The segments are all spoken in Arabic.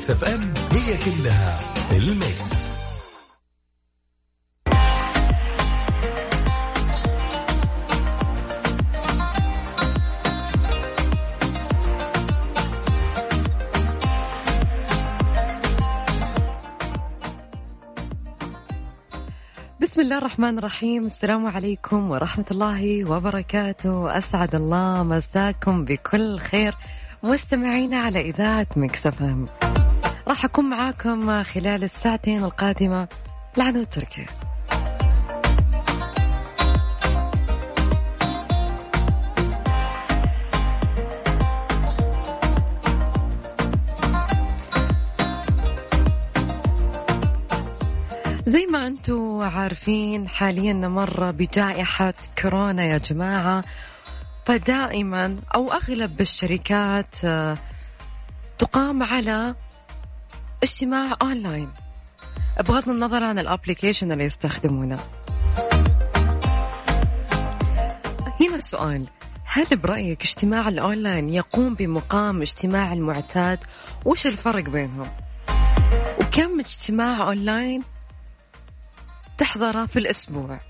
Mix FM هي كلها ال mix. بسم الله الرحمن الرحيم. السلام عليكم ورحمة الله وبركاته. أسعد الله مساكم بكل خير مستمعينا على إذاعة مكسفم راح أكون معاكم خلال الساعتين القادمة لعنو تركي زي ما أنتم عارفين حاليا نمر بجائحة كورونا يا جماعة. فدائما أو أغلب الشركات آه، تقام على اجتماع أونلاين. بغض النظر عن ال application اللي يستخدمونه. هنا السؤال. هل برأيك اجتماع الأونلاين يقوم بمقام اجتماع المعتاد؟ وش الفرق بينهم؟ وكم اجتماع أونلاين تحضره في الأسبوع؟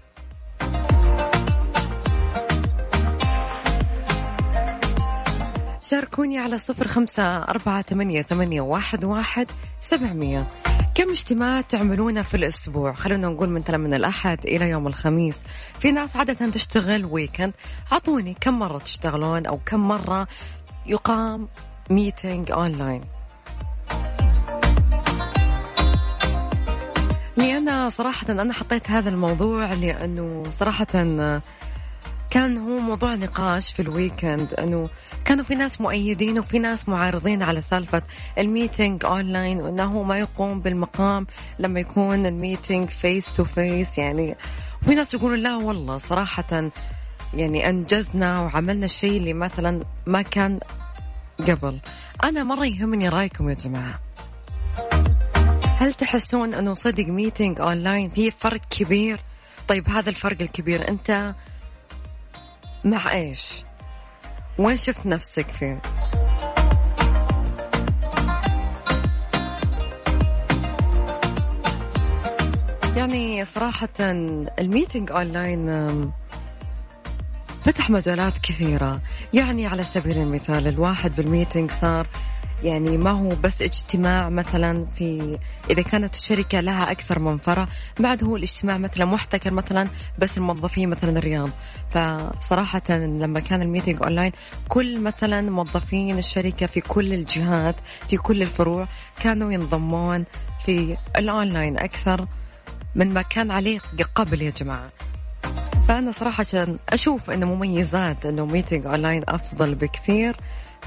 شاركوني على صفر خمسة أربعة ثمانية, ثمانية واحد, واحد سبعمية. كم اجتماع تعملونه في الأسبوع؟ خلونا نقول مثلا من الأحد إلى يوم الخميس. في ناس عادة تشتغل weekend عطوني كم مرة تشتغلون أو كم مرة يقام meeting online لأن صراحة أنا حطيت هذا الموضوع لأنه صراحة كان هو موضوع نقاش في ال weekend إنه كانوا في ناس مؤيدين وفي ناس معارضين على سالفة ال meeting online وإنه ما يقوم بالمقام لما يكون ال meeting face to face يعني وفي ناس يقولوا لا والله صراحة يعني أنجزنا وعملنا الشيء اللي مثلا ما كان قبل. أنا مرة يهمني رأيكم يا جماعة. هل تحسون إنه صدق meeting online في فرق كبير؟ طيب هذا الفرق الكبير أنت مع إيش؟ وين شفت نفسك فيه يعني صراحة ال meeting online فتح مجالات كثيرة. يعني على سبيل المثال الواحد بال meeting صار يعني ما هو بس اجتماع مثلا في إذا كانت الشركة لها أكثر من فرع بعد هو الاجتماع مثلا محتكر مثلا بس الموظفين مثلا الرياض. فصراحه لما كان ال meeting online كل مثلا موظفين الشركة في كل الجهات في كل الفروع كانوا ينضمون في الأونلاين أكثر من ما كان عليه قبل يا جماعة. فأنا صراحة أشوف أنه مميزات أنه meeting online أفضل بكثير.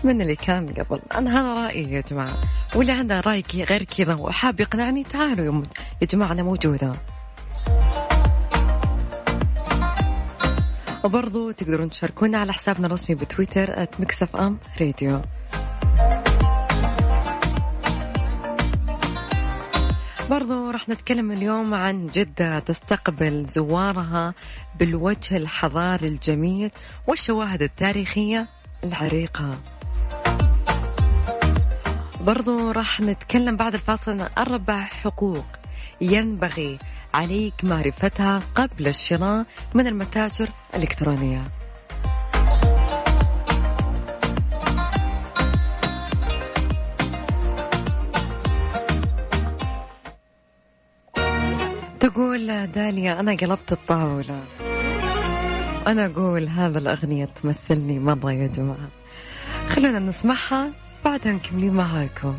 من اللي كان قبل. أنا هذا رأيي يا جماعة. واللي عنده رأي غير كذا وحاب يقنعني تعالوا يا جماعة أنا موجودة. وبرضو تقدرون تشاركونا على حسابنا الرسمي بتويتر @Mix FM Radio برضو راح نتكلم اليوم عن جدة تستقبل زوارها بالوجه الحضاري الجميل والشواهد التاريخية العريقة. برضو راح نتكلم بعد الفاصل عن أربع حقوق ينبغي عليك معرفتها قبل الشراء من المتاجر الإلكترونية. تقول داليا أنا قلبت الطاولة. أنا أقول هذا الأغنية تمثلني مرة يا جماعة. خلونا نسمعها. بعدها مكملين معاكم.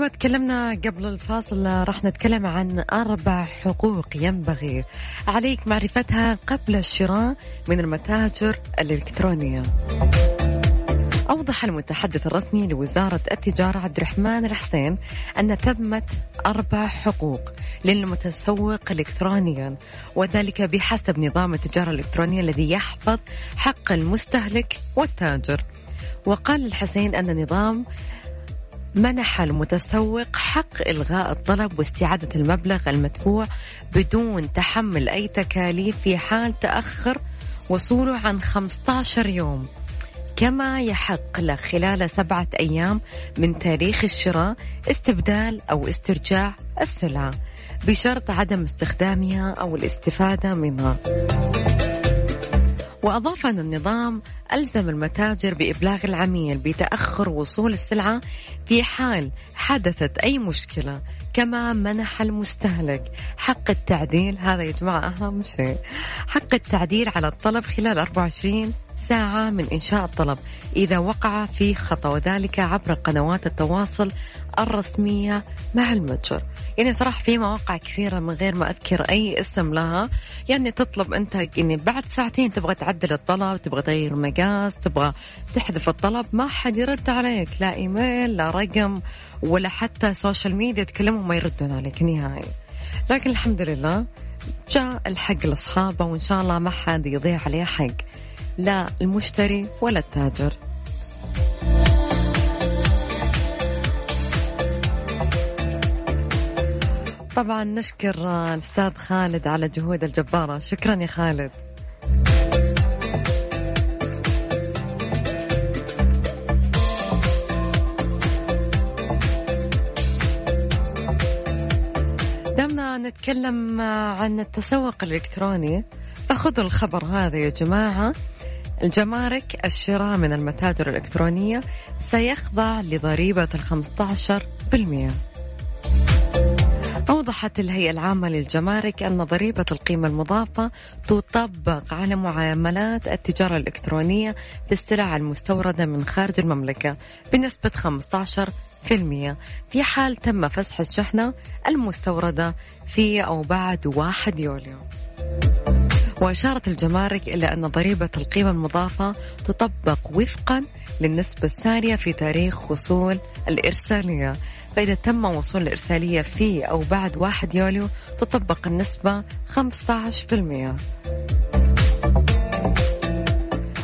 ما تكلمنا قبل الفاصل راح نتكلم عن أربع حقوق ينبغي. عليك معرفتها قبل الشراء من المتاجر الإلكترونية. أوضح المتحدث الرسمي لوزارة التجارة عبد الرحمن الحسين أن ثمة أربع حقوق للمتسوق إلكترونيا وذلك بحسب نظام التجارة الإلكترونية الذي يحفظ حق المستهلك والتاجر. وقال الحسين أن النظام منح المتسوق حق إلغاء الطلب واستعادة المبلغ المدفوع بدون تحمل أي تكاليف في حال تأخر وصوله عن 15 يوم. كما يحق له خلال سبعة أيام من تاريخ الشراء استبدال أو استرجاع السلعة بشرط عدم استخدامها أو الاستفادة منها. وأضاف أن النظام ألزم المتاجر بإبلاغ العميل بتأخر وصول السلعة في حال حدثت أي مشكلة كما منح المستهلك. حق التعديل هذا يا جماعة أهم شيء. حق التعديل على الطلب خلال 24 ساعة من إنشاء الطلب إذا وقع في خطأ وذلك عبر قنوات التواصل الرسمية مع المتجر. يعني صراحة في مواقع كثيرة من غير ما أذكر أي اسم لها. يعني تطلب أنت يعني بعد ساعتين تبغى تعدل الطلب تبغى تغير مقاس تبغى تحذف الطلب ما حد يرد عليك. لا إيميل لا رقم ولا حتى social media تكلمهم ما يردون عليك نهائي. لكن الحمد لله جاء الحق لأصحابه وإن شاء الله ما حد يضيع عليه حق. لا المشتري ولا التاجر. طبعا نشكر الأستاذ خالد على جهود الجبارة. شكرا يا خالد. دامنا نتكلم عن التسوق الإلكتروني. فخذوا الخبر هذا يا جماعة. الجمارك الشراء من المتاجر الإلكترونية سيخضع لضريبة الخمسة بالمئة. أوضحت الهيئة العامة للجمارك أن ضريبة القيمة المضافة تطبق على معاملات التجارة الإلكترونية في السلع المستوردة من خارج المملكة بنسبة 15% في حال تم فسح الشحنة المستوردة في أو بعد 1 يوليو. وأشارت الجمارك إلى أن ضريبة القيمة المضافة تطبق وفقا للنسبة السارية في تاريخ وصول الإرسالية فإذا تم وصول الإرسالية في أو بعد 1 يوليو تطبق النسبة 15%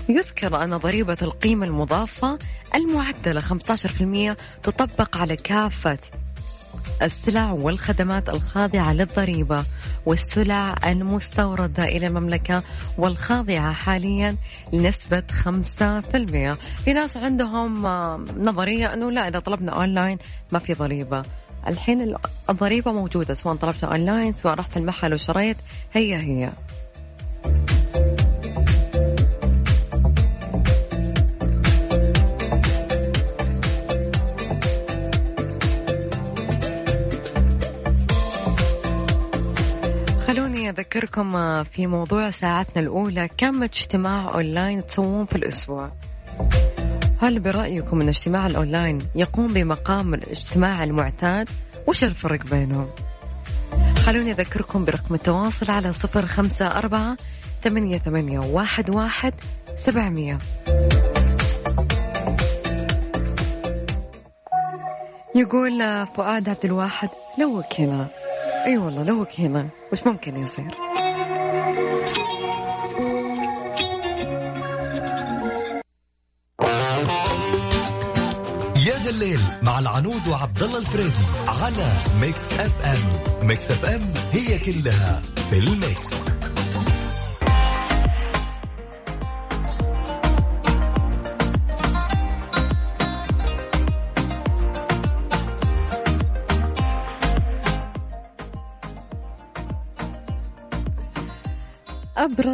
يذكر أن ضريبة القيمة المضافة المعدلة 15% تطبق على كافة السلع والخدمات الخاضعة للضريبة والسلع المستوردة إلى المملكة والخاضعة حاليا لنسبة 5% في ناس عندهم نظرية أنه لا إذا طلبنا أونلاين ما في ضريبة. الحين الضريبة موجودة سواء طلبت أونلاين سواء رحت المحل وشريت هي هي. أذكركم آه، في موضوع ساعتنا الأولى كم اجتماع أونلاين تسوون في الأسبوع؟ هل برأيكم أن اجتماع الأونلاين يقوم بمقام الاجتماع المعتاد؟ وش الفرق بينهم؟ خلوني أذكركم برقم التواصل على صفر خمسة أربعة ثمانية, ثمانية واحد, واحد سبعمية. يقول آه، فؤاد عبد الواحد لو هنا أي أيوة والله لو هنا وش ممكن يصير؟ يا ذا الليل مع العنود وعبد الله الفريدي على Mix FM. Mix FM هي كلها في ال mix.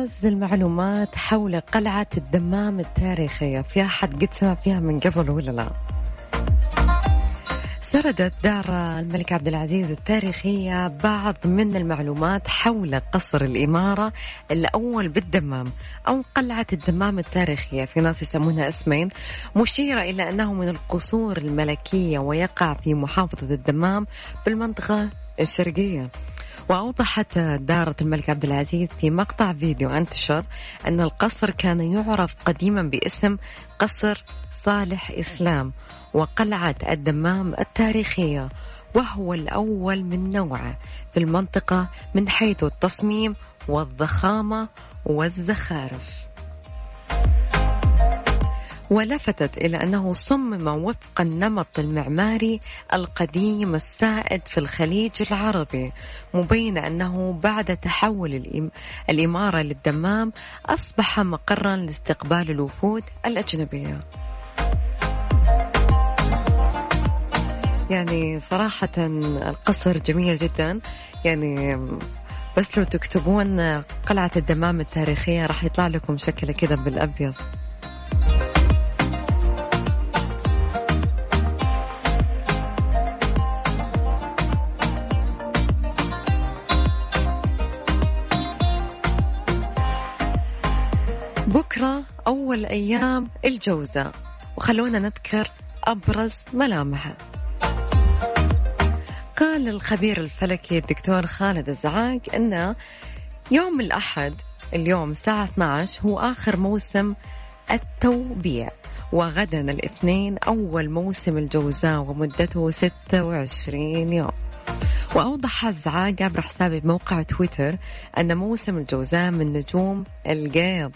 أبرز المعلومات حول قلعة الدمام التاريخية. في أحد قد سمع فيها من قبل ولا لا؟ سردت دار الملك عبد العزيز التاريخية بعض من المعلومات حول قصر الإمارة الأول بالدمام أو قلعة الدمام التاريخية. في ناس يسمونها اسمين. مشيرة إلى أنه من القصور الملكية ويقع في محافظة الدمام بالمنطقة الشرقية. وأوضحت دارة الملك عبد العزيز في مقطع فيديو انتشر أن القصر كان يعرف قديما باسم قصر صالح إسلام وقلعة الدمام التاريخية وهو الأول من نوعه في المنطقة من حيث التصميم والضخامة والزخارف. ولفتت إلى أنه صمم وفق النمط المعماري القديم السائد في الخليج العربي مبينة أنه بعد تحول الإمارة للدمام أصبح مقرا لاستقبال الوفود الأجنبية. يعني صراحة القصر جميل جدا. يعني بس لو تكتبون قلعة الدمام التاريخية راح يطلع لكم شكله كذا بالأبيض. بكرة أول أيام الجوزة. وخلونا نذكر أبرز ملامحه. قال الخبير الفلكي الدكتور خالد الزعاق أن يوم الأحد اليوم الساعة 12 هو آخر موسم التوبيع. وغدا الاثنين أول موسم الجوزاء ومدته 26 يوم. وأوضح الزعاق عبر حسابه بموقع تويتر أن موسم الجوزاء من نجوم القيض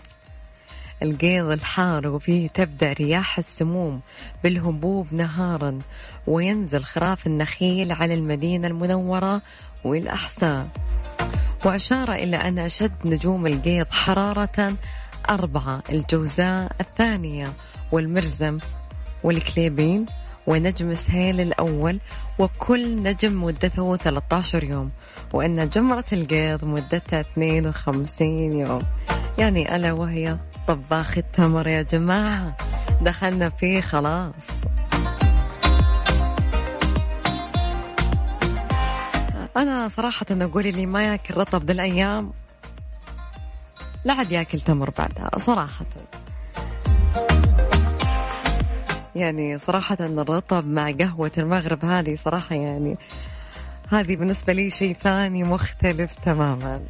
القيض الحار وفيه تبدأ رياح السموم بالهبوب نهارا وينزل خراف النخيل على المدينة المنورة والأحساء. وأشار إلى أن أشد نجوم القيض حرارة أربعة الجوزاء الثانية والمرزم والكليبين ونجم سهيل الأول وكل نجم مدته 13 يوم وأن جمرة القيض مدتها 52 يوم. يعني ألا وهي طباخ التمر يا جماعة. دخلنا فيه خلاص. أنا صراحة أقول اللي ما ياكل رطب ذي الأيام لا عاد ياكل تمر بعدها صراحة. يعني صراحة الرطب مع قهوة المغرب هذه صراحة يعني هذه بالنسبة لي شيء ثاني مختلف تماما.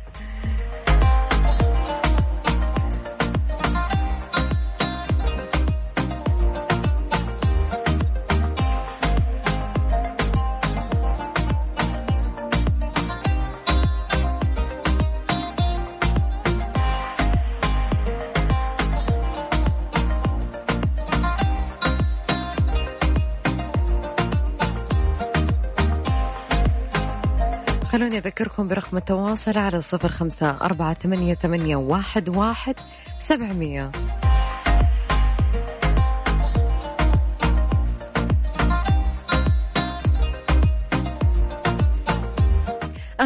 برقم التواصل على صفر خمسة أربعة ثمانية, ثمانية واحد, واحد سبعمية.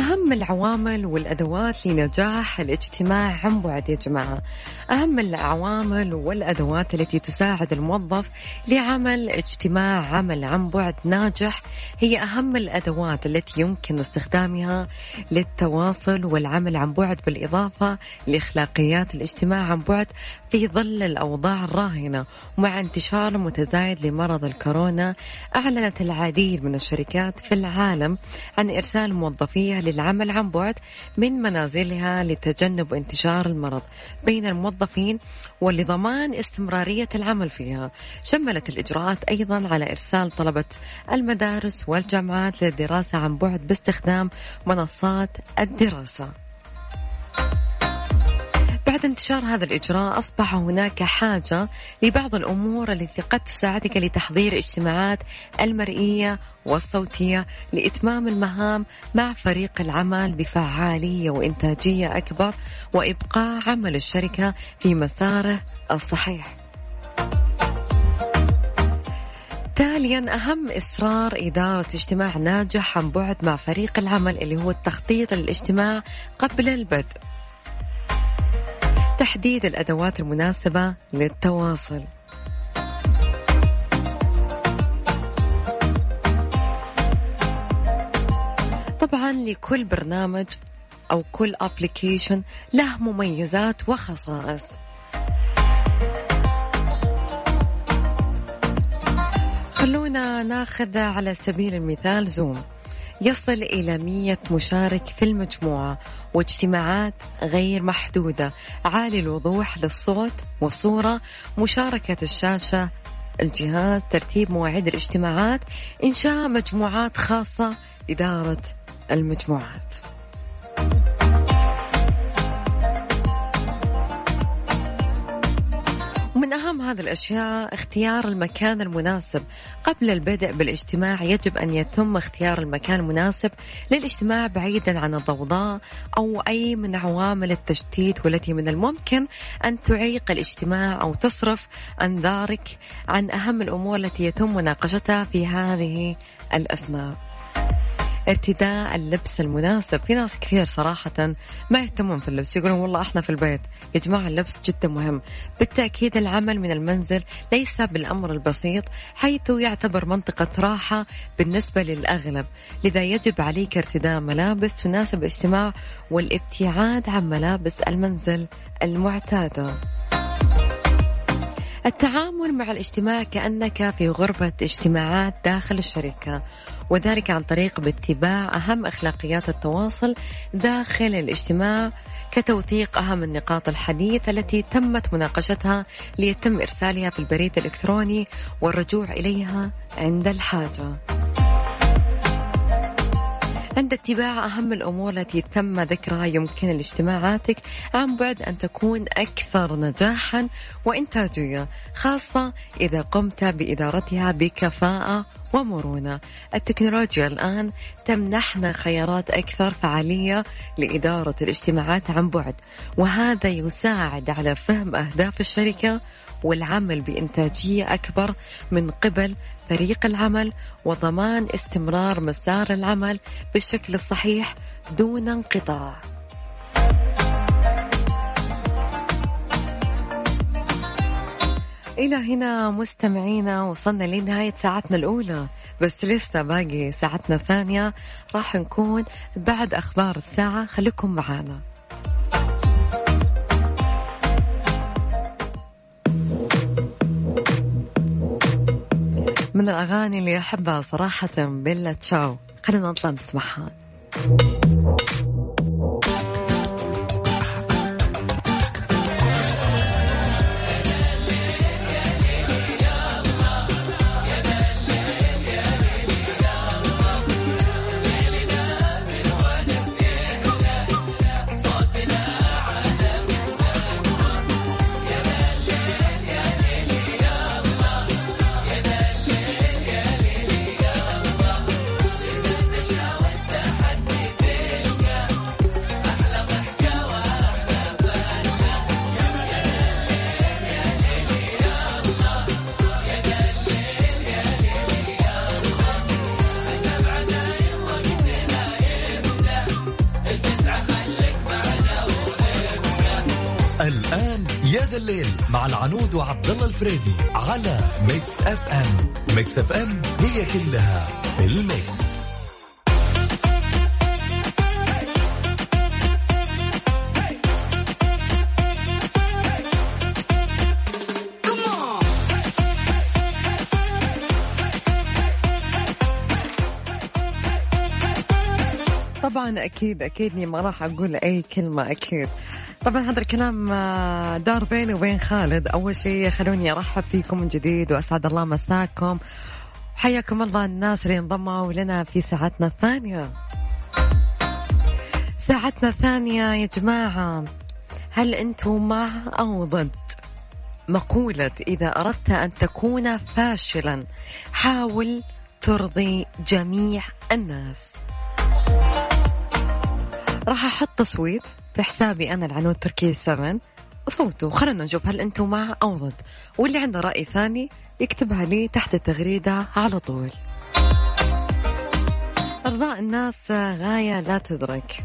أهم العوامل والأدوات لنجاح الاجتماع عن بعد يا جماعة. أهم العوامل والأدوات التي تساعد الموظف لعمل اجتماع عمل عن بعد ناجح هي أهم الأدوات التي يمكن استخدامها للتواصل والعمل عن بعد بالإضافة لأخلاقيات الاجتماع عن بعد في ظل الأوضاع الراهنة. ومع انتشار متزايد لمرض الكورونا أعلنت العديد من الشركات في العالم عن إرسال موظفيها للعمل عن بعد من منازلها لتجنب انتشار المرض بين الموظفين ولضمان استمرارية العمل فيها. شملت الإجراءات أيضا على إرسال طلبة المدارس والجامعات للدراسة عن بعد باستخدام منصات الدراسة. بعد انتشار هذا الإجراء أصبح هناك حاجة لبعض الأمور التي قد تساعدك لتحضير اجتماعات المرئية والصوتية لإتمام المهام مع فريق العمل بفعالية وإنتاجية أكبر وإبقاء عمل الشركة في مساره الصحيح. تاليا أهم إصرار إدارة اجتماع ناجح عن بعد مع فريق العمل اللي هو التخطيط للاجتماع قبل البدء تحديد الأدوات المناسبة للتواصل. طبعا لكل برنامج أو كل أبليكيشن له مميزات وخصائص. خلونا ناخذ على سبيل المثال زوم يصل إلى مية مشارك في المجموعة واجتماعات غير محدودة. عالي الوضوح للصوت والصورة مشاركة الشاشة الجهاز ترتيب مواعيد الاجتماعات إنشاء مجموعات خاصة إدارة المجموعات. ومن أهم هذه الأشياء اختيار المكان المناسب. قبل البدء بالاجتماع يجب أن يتم اختيار المكان المناسب للاجتماع بعيدا عن الضوضاء أو أي من عوامل التشتيت والتي من الممكن أن تعيق الاجتماع أو تصرف أنظارك عن أهم الأمور التي يتم مناقشتها في هذه الأثناء. ارتداء اللبس المناسب. في ناس كثير صراحة ما يهتمون في اللبس يقولون والله إحنا في البيت. يا جماعة اللبس جدا مهم. بالتأكيد العمل من المنزل ليس بالأمر البسيط حيث يعتبر منطقة راحة بالنسبة للأغلب. لذا يجب عليك ارتداء ملابس تناسب الاجتماع والابتعاد عن ملابس المنزل المعتادة. التعامل مع الاجتماع كأنك في غرفة اجتماعات داخل الشركة وذلك عن طريق باتباع أهم أخلاقيات التواصل داخل الاجتماع كتوثيق أهم النقاط الحديث التي تمت مناقشتها ليتم إرسالها في البريد الإلكتروني والرجوع إليها عند الحاجة. عند اتباع أهم الأمور التي تم ذكرها يمكن لاجتماعاتك عن بعد أن تكون أكثر نجاحا وإنتاجية خاصة إذا قمت بإدارتها بكفاءة ومرونة. التكنولوجيا الآن تمنحنا خيارات أكثر فعالية لإدارة الاجتماعات عن بعد وهذا يساعد على فهم أهداف الشركة والعمل بإنتاجية أكبر من قبل فريق العمل وضمان استمرار مسار العمل بالشكل الصحيح دون انقطاع. إلى هنا مستمعينا وصلنا لنهاية ساعتنا الأولى بس لسه باقي ساعتنا الثانية راح نكون بعد أخبار الساعة خليكم معانا من الأغاني اللي أحبها صراحة بيلا تشاو. خلينا نطلع نسمعها. مع العنود وعبد الله الفريدي على Mix FM Mix FM هي كلها ال mix. طبعا أكيد أكيد ما راح أقول أي كلمة أكيد. طبعا هذا الكلام آه، دار بيني وبين خالد. أول شيء خلوني أرحب فيكم من جديد وأسعد الله مساكم. حياكم الله الناس اللي انضموا لنا في ساعتنا الثانية. ساعتنا الثانية يا جماعة هل أنتم مع أو ضد؟ مقولة إذا أردت أن تكون فاشلا حاول ترضي جميع الناس. راح أحط تصويت في حسابي أنا العنود تركي 7 وصوتوا خلونا نشوف هل أنتم مع أو ضد. واللي عنده رأي ثاني يكتبها لي تحت التغريدة على طول. إرضاء الناس غاية لا تدرك.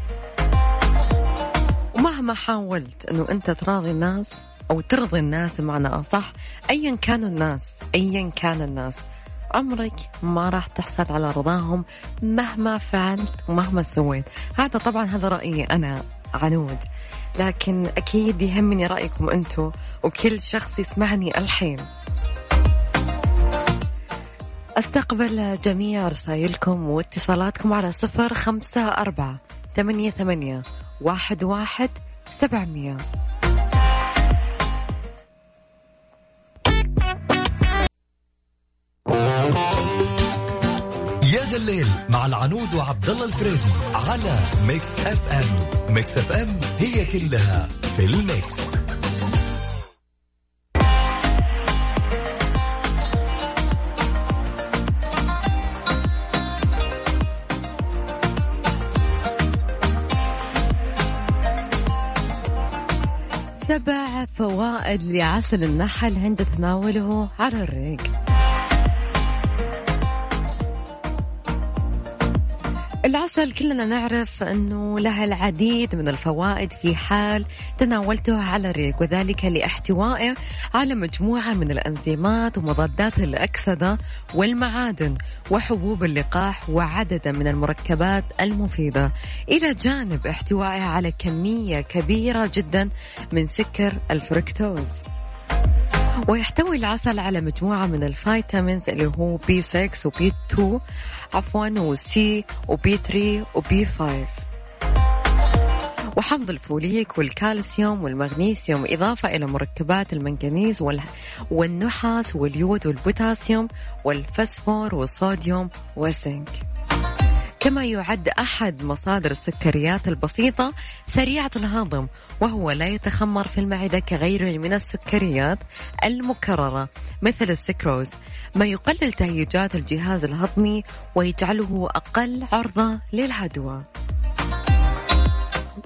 ومهما حاولت أنه أنت تراضي الناس أو ترضي الناس بمعنى أصح أيا كانوا الناس أيا كان الناس. عمرك ما راح تحصل على رضاهم مهما فعلت ومهما سويت. هذا طبعا هذا رأيي أنا عنود. لكن أكيد يهمني رأيكم أنتم وكل شخص يسمعني الحين. أستقبل جميع رسائلكم واتصالاتكم على صفر خمسة أربعة ثمانية ثمانية واحد واحد سبعمية. الليل مع العنود وعبد الله الفريدي على Mix FM Mix FM هي كلها في ال mix. سبع فوائد لعسل النحل عند تناوله على الريق. العسل كلنا نعرف أنه لها العديد من الفوائد في حال تناولته على الريق وذلك لاحتوائه على مجموعة من الأنزيمات ومضادات الأكسدة والمعادن وحبوب اللقاح وعددا من المركبات المفيدة. إلى جانب احتوائها على كمية كبيرة جدا من سكر الفركتوز ويحتوي العسل على مجموعة من ال vitamins اللي هو بي 6 وبي 2 عفوا وسي وبي 3 وبي 5 وحمض الفوليك والكالسيوم والمغنيسيوم إضافة إلى مركبات المنغنيز والنحاس واليود والبوتاسيوم والفسفور والصوديوم والزنك. كما يعد أحد مصادر السكريات البسيطة سريعة الهضم وهو لا يتخمر في المعدة كغيره من السكريات المكررة مثل السكروز. ما يقلل تهيجات الجهاز الهضمي ويجعله أقل عرضة للعدوى.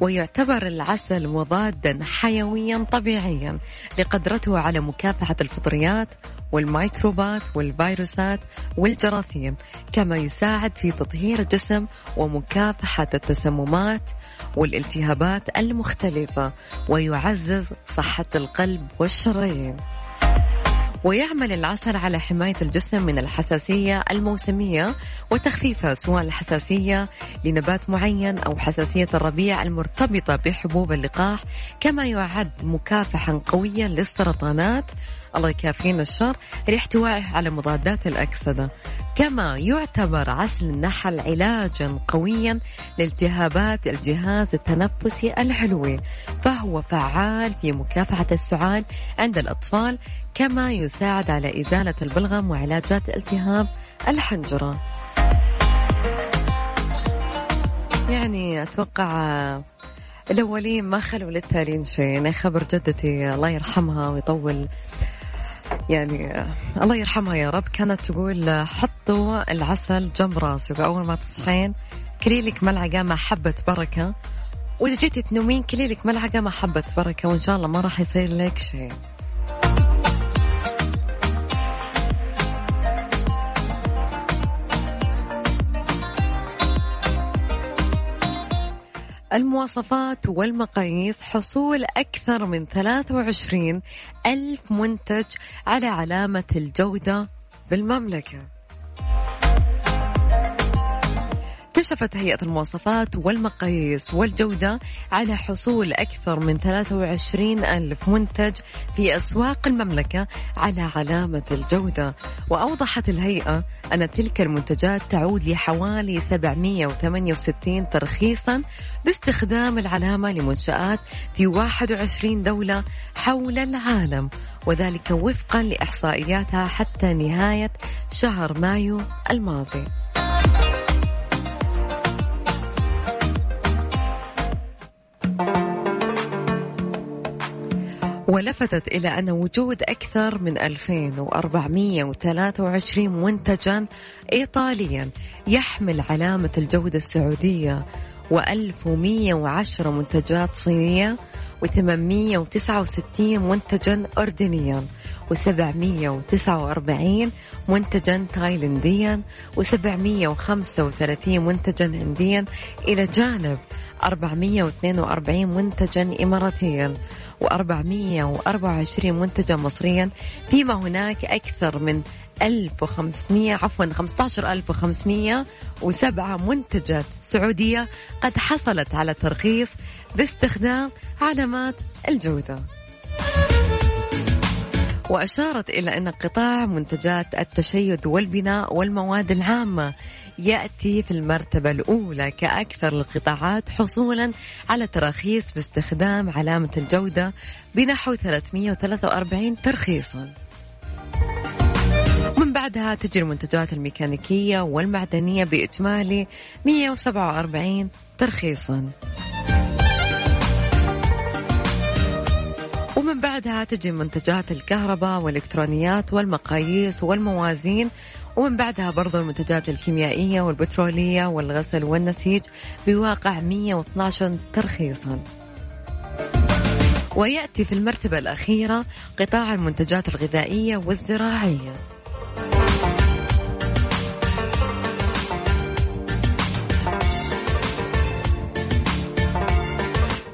ويعتبر العسل مضادا حيويا طبيعيا لقدرته على مكافحة الفطريات والميكروبات والفيروسات والجراثيم كما يساعد في تطهير الجسم ومكافحة التسممات والالتهابات المختلفة ويعزز صحة القلب والشرايين. ويعمل العسل على حماية الجسم من الحساسية الموسمية وتخفيفها سواء الحساسية لنبات معين أو حساسية الربيع المرتبطة بحبوب اللقاح كما يعد مكافحا قويا للسرطانات الله يكافينا الشر لاحتوائه على مضادات الأكسدة. كما يعتبر عسل النحل علاجا قويا لالتهابات الجهاز التنفسي الحلوي فهو فعال في مكافحة السعال عند الأطفال كما يساعد على إزالة البلغم وعلاجات التهاب الحنجرة. يعني أتوقع الأولين ما خلوا للتالين شيء. أنا خبر جدتي الله يرحمها ويطول يعني الله يرحمها يا رب. كانت تقول حطوا العسل جنب راسك. أول ما تصحين كلي لك ملعقة مع حبة بركة. وإذا جيتي تنومين كلي لك ملعقة مع حبة بركة وإن شاء الله ما راح يصير لك شيء. المواصفات والمقاييس حصول أكثر من 23 ألف منتج على علامة الجودة بالمملكة. كشفت هيئة المواصفات والمقاييس والجودة على حصول أكثر من 23 ألف منتج في أسواق المملكة على علامة الجودة. وأوضحت الهيئة أن تلك المنتجات تعود لحوالي 768 ترخيصا باستخدام العلامة لمنشآت في 21 دولة حول العالم وذلك وفقا لإحصائياتها حتى نهاية شهر مايو الماضي. ولفتت إلى أن وجود أكثر من 2423 منتجا إيطاليا يحمل علامة الجودة السعودية و1110 منتجات صينية و869 منتجا أردنيا و749 منتجا تايلنديا و735 منتجا هنديا إلى جانب 442 منتجا إماراتيا و424 منتجا مصريا. فيما هناك أكثر من 1500 عفوا 15507 منتجات سعودية قد حصلت على ترخيص باستخدام علامات الجودة. وأشارت إلى أن قطاع منتجات التشيد والبناء والمواد العامة يأتي في المرتبة الأولى كأكثر القطاعات حصولا على تراخيص باستخدام علامة الجودة بنحو 343 ترخيصا. من بعدها تجي المنتجات الميكانيكية والمعدنية بإجمالي 147 ترخيصا. ومن بعدها تجي منتجات الكهرباء والإلكترونيات والمقاييس والموازين ومن بعدها برضو المنتجات الكيميائية والبترولية والغسل والنسيج بواقع 112 ترخيصا. ويأتي في المرتبة الأخيرة قطاع المنتجات الغذائية والزراعية.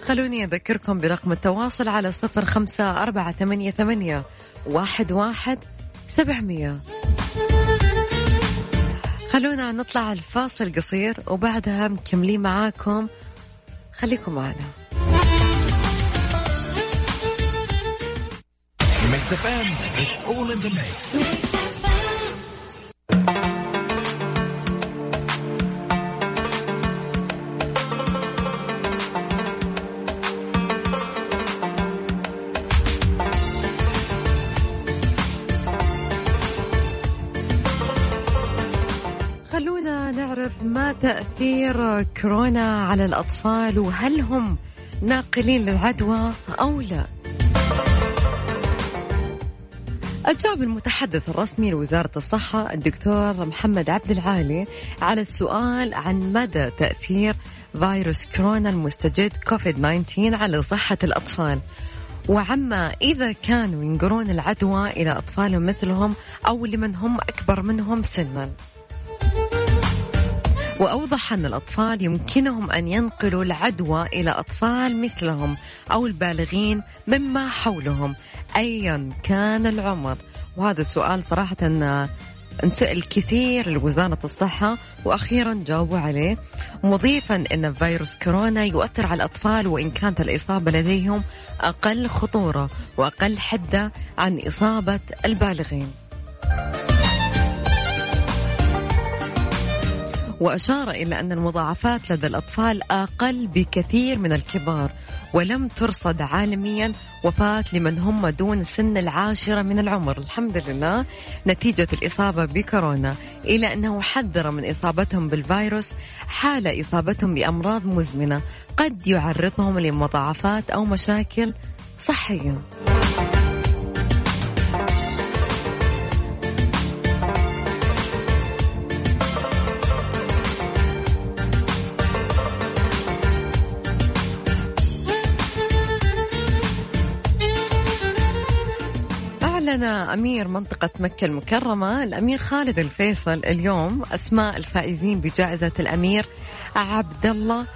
خلوني أذكركم برقم التواصل على صفر خمسة أربعة ثمانية, ثمانية واحد, واحد سبعمية. خلونا نطلع الفاصل قصير وبعدها مكملين معاكم. خليكم معنا. Mix The mix. ما تأثير كورونا على الأطفال وهل هم ناقلين للعدوى أو لا أجاب المتحدث الرسمي لوزارة الصحة الدكتور محمد عبد العالي على السؤال عن مدى تأثير فيروس كورونا المستجد كوفيد 19 على صحة الأطفال وعما إذا كانوا ينقرون العدوى إلى أطفال مثلهم أو لمن هم أكبر منهم سنا وأوضح أن الأطفال يمكنهم أن ينقلوا العدوى إلى أطفال مثلهم أو البالغين مما حولهم أيا كان العمر. وهذا السؤال صراحة انسأل كثير لوزارة الصحة وأخيرا جاوبوا عليه. مضيفا أن فيروس كورونا يؤثر على الأطفال وإن كانت الإصابة لديهم أقل خطورة وأقل حدة عن إصابة البالغين. وأشار إلى أن المضاعفات لدى الأطفال أقل بكثير من الكبار ولم ترصد عالميا وفاة لمن هم دون سن العاشرة من العمر. الحمد لله نتيجة الإصابة بكورونا إلى أنه حذر من إصابتهم بالفيروس حال إصابتهم بأمراض مزمنة قد يعرضهم لمضاعفات أو مشاكل صحية. أمير منطقة مكة المكرمة الأمير خالد الفيصل. اليوم أسماء الفائزين بجائزة الأمير عبد الله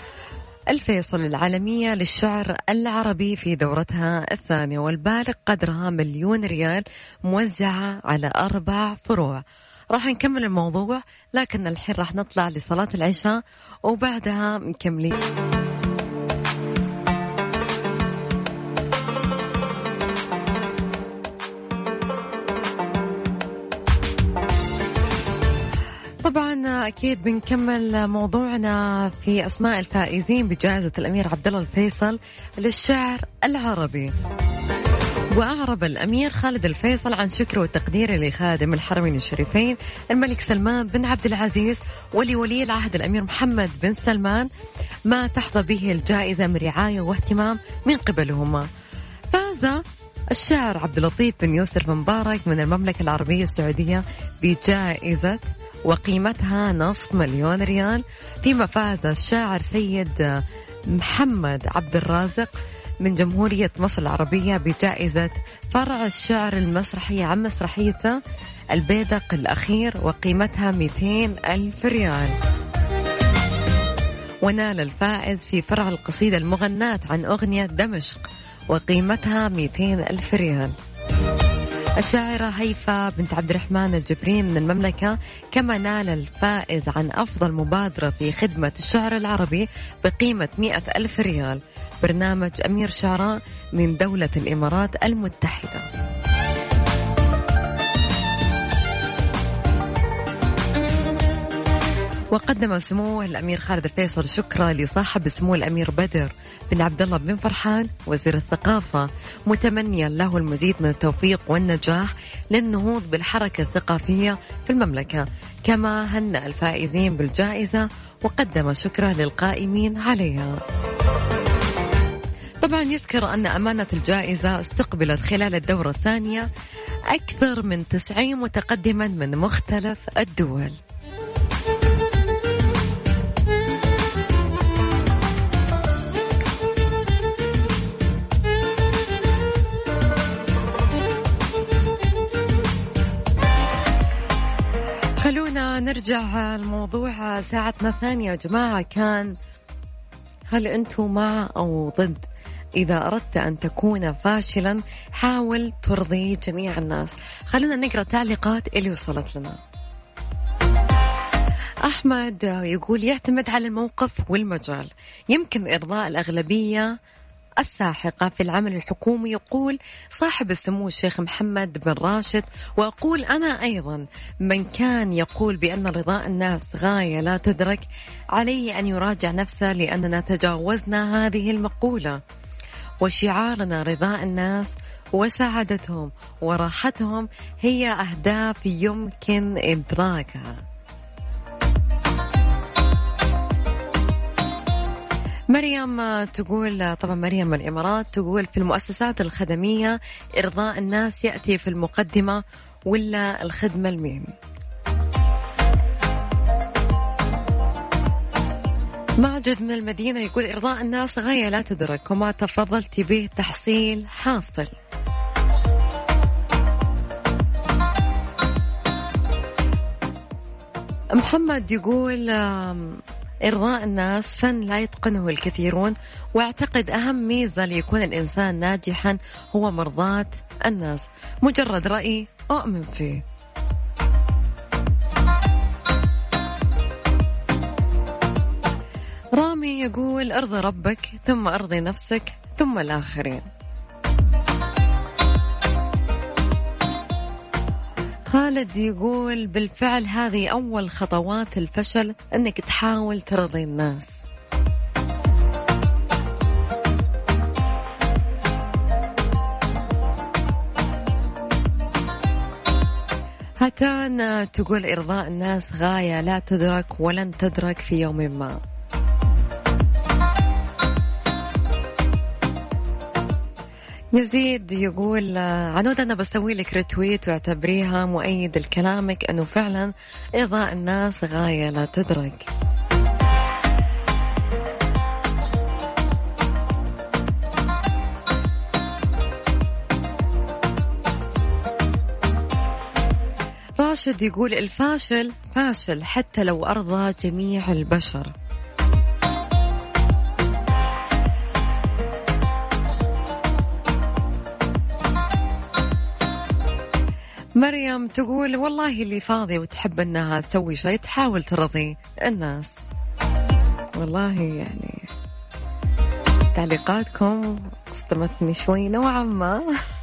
الفيصل العالمية للشعر العربي في دورتها الثانية والبالغ قدرها مليون ريال موزعة على أربع فروع. راح نكمل الموضوع لكن الحين راح نطلع لصلاة العشاء وبعدها مكملين. طبعا أكيد بنكمل موضوعنا في أسماء الفائزين بجائزة الأمير عبد الله الفيصل للشعر العربي. وأعرب الأمير خالد الفيصل عن شكره وتقديره لخادم الحرمين الشريفين الملك سلمان بن عبد العزيز ولولي العهد الأمير محمد بن سلمان ما تحظى به الجائزة من رعاية واهتمام من قبلهما فاز الشاعر عبد اللطيف بن يوسف مبارك من المملكة العربية السعودية بجائزة وقيمتها نصف مليون ريال فيما فاز الشاعر سيد محمد عبد الرازق من جمهورية مصر العربية بجائزة فرع الشعر المسرحي عن مسرحيته البيدق الأخير وقيمتها 200 ألف ريال. ونال الفائز في فرع القصيدة المغناة عن أغنية دمشق وقيمتها 200 ألف ريال. الشاعرة هيفا بنت عبد الرحمن الجبرين من المملكة كما نال الفائز عن أفضل مبادرة في خدمة الشعر العربي بقيمة مئة ألف ريال. برنامج أمير شعراء من دولة الإمارات المتحدة. وقدم سمو الأمير خالد الفيصل شكرا لصاحب سمو الأمير بدر بن عبد الله بن فرحان وزير الثقافة متمنيا له المزيد من التوفيق والنجاح للنهوض بالحركة الثقافية في المملكة كما هنأ الفائزين بالجائزة وقدم شكره للقائمين عليها. طبعا يذكر أن أمانة الجائزة استقبلت خلال الدورة الثانية أكثر من 90 متقدما من مختلف الدول. خلونا نرجع الموضوع ساعتنا الثانية يا جماعة. كان هل أنتم مع أو ضد؟ إذا أردت أن تكون فاشلا حاول ترضي جميع الناس. خلونا نقرأ تعليقات اللي وصلت لنا. أحمد يقول يعتمد على الموقف والمجال. يمكن إرضاء الأغلبية الساحقة في العمل الحكومي يقول صاحب السمو الشيخ محمد بن راشد وأقول أنا أيضا من كان يقول بأن رضاء الناس غاية لا تدرك عليه أن يراجع نفسه لأننا تجاوزنا هذه المقولة. وشعارنا رضاء الناس وسعادتهم وراحتهم هي أهداف يمكن إدراكها. مريم تقول طبعا مريم من الإمارات تقول في المؤسسات الخدمية إرضاء الناس يأتي في المقدمة ولا الخدمة المين ماجد من المدينة يقول إرضاء الناس غاية لا تدرك وما تفضلت به تحصيل حاصل. محمد يقول إرضاء الناس فن لا يتقنه الكثيرون وأعتقد أهم ميزة ليكون الإنسان ناجحا هو مرضاة الناس. مجرد رأي أؤمن فيه. رامي يقول ارضي ربك ثم أرضي نفسك ثم الآخرين. خالد يقول بالفعل هذه أول خطوات الفشل أنك تحاول ترضي الناس. هتان تقول إرضاء الناس غاية لا تدرك ولن تدرك في يوم ما. يزيد يقول عنود أنا بسوي لك ريتويت واعتبريها مؤيد لكلامك أنه فعلا إرضاء الناس غاية لا تدرك. راشد يقول الفاشل فاشل حتى لو أرضى جميع البشر. مريم تقول والله اللي فاضية وتحب إنها تسوي شيء تحاول ترضي الناس. والله يعني تعليقاتكم صدمتني شوي نوعا ما.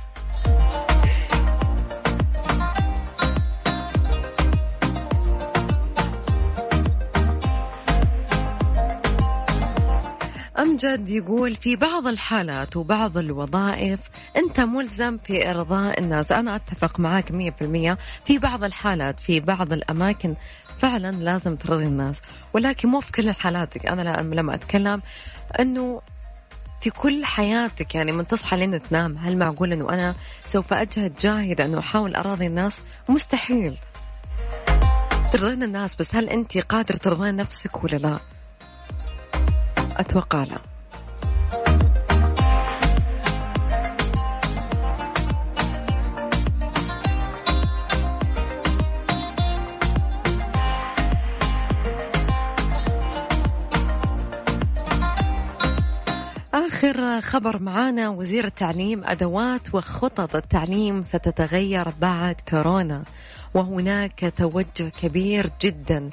أمجد يقول في بعض الحالات وبعض الوظائف أنت ملزم في إرضاء الناس. أنا أتفق معك مية في المية. في بعض الحالات في بعض الأماكن فعلا لازم ترضي الناس. ولكن مو في كل الحالات أنا لما أتكلم أنه في كل حياتك يعني من تصحى لين تنام هل معقول أنه أنا سوف أجهد جاهدة أنه أحاول أراضي الناس؟ مستحيل. ترضين الناس بس هل أنت قادر ترضين نفسك ولا لا؟ أتوقع لا آخر خبر معانا وزير التعليم أدوات وخطط التعليم ستتغير بعد كورونا وهناك توجه كبير جدا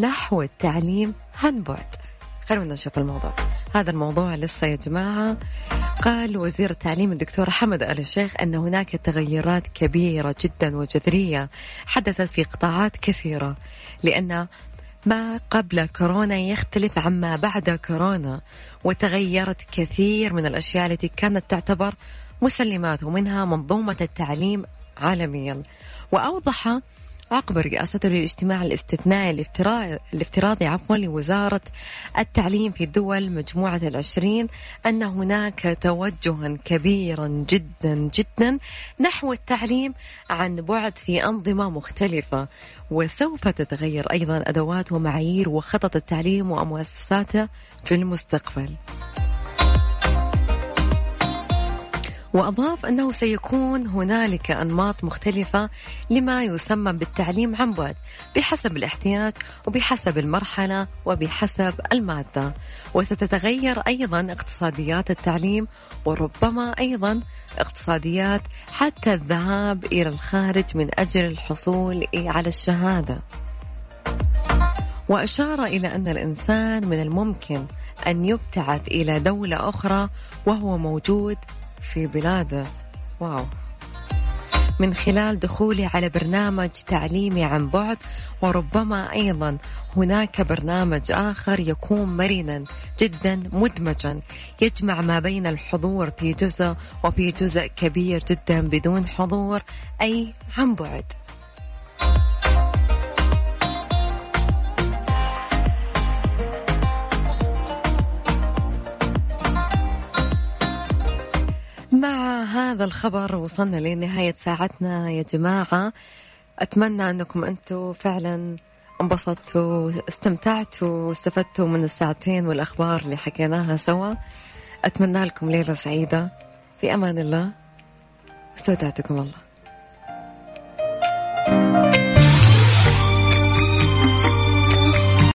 نحو التعليم عن بعد خلونا نشوف الموضوع. هذا الموضوع لسه يا جماعة. قال وزير التعليم الدكتور حمد آل الشيخ أن هناك تغيرات كبيرة جدا وجذرية حدثت في قطاعات كثيرة لأن ما قبل كورونا يختلف عما بعد كورونا وتغيرت كثير من الأشياء التي كانت تعتبر مسلمات ومنها منظومة التعليم عالميا. وأوضح عقب رئاسته للاجتماع الاستثنائي الافتراضي عفوا لوزارة التعليم في دول مجموعة العشرين أن هناك توجها كبيرا جدا جدا نحو التعليم عن بعد في أنظمة مختلفة. وسوف تتغير أيضا أدوات ومعايير وخطط التعليم ومؤسساته في المستقبل. وأضاف أنه سيكون هنالك أنماط مختلفة لما يسمى بالتعليم عن بعد بحسب الاحتياج وبحسب المرحلة وبحسب المادة. وستتغير أيضا اقتصاديات التعليم وربما أيضا اقتصاديات حتى الذهاب إلى الخارج من أجل الحصول على الشهادة. وأشار إلى أن الإنسان من الممكن أن يبتعث إلى دولة أخرى وهو موجود في بلاده واو. من خلال دخولي على برنامج تعليمي عن بعد وربما أيضا هناك برنامج آخر يكون مرنا جدا مدمجا. يجمع ما بين الحضور في جزء وفي جزء كبير جدا بدون حضور أي عن بعد. مع هذا الخبر وصلنا لنهاية ساعتنا. يا جماعة أتمنى أنكم أنتم فعلا انبسطتوا استمتعتوا واستفدتوا من الساعتين والأخبار اللي حكيناها سوا. أتمنى لكم ليلة سعيدة. في أمان الله. استودعتكم الله.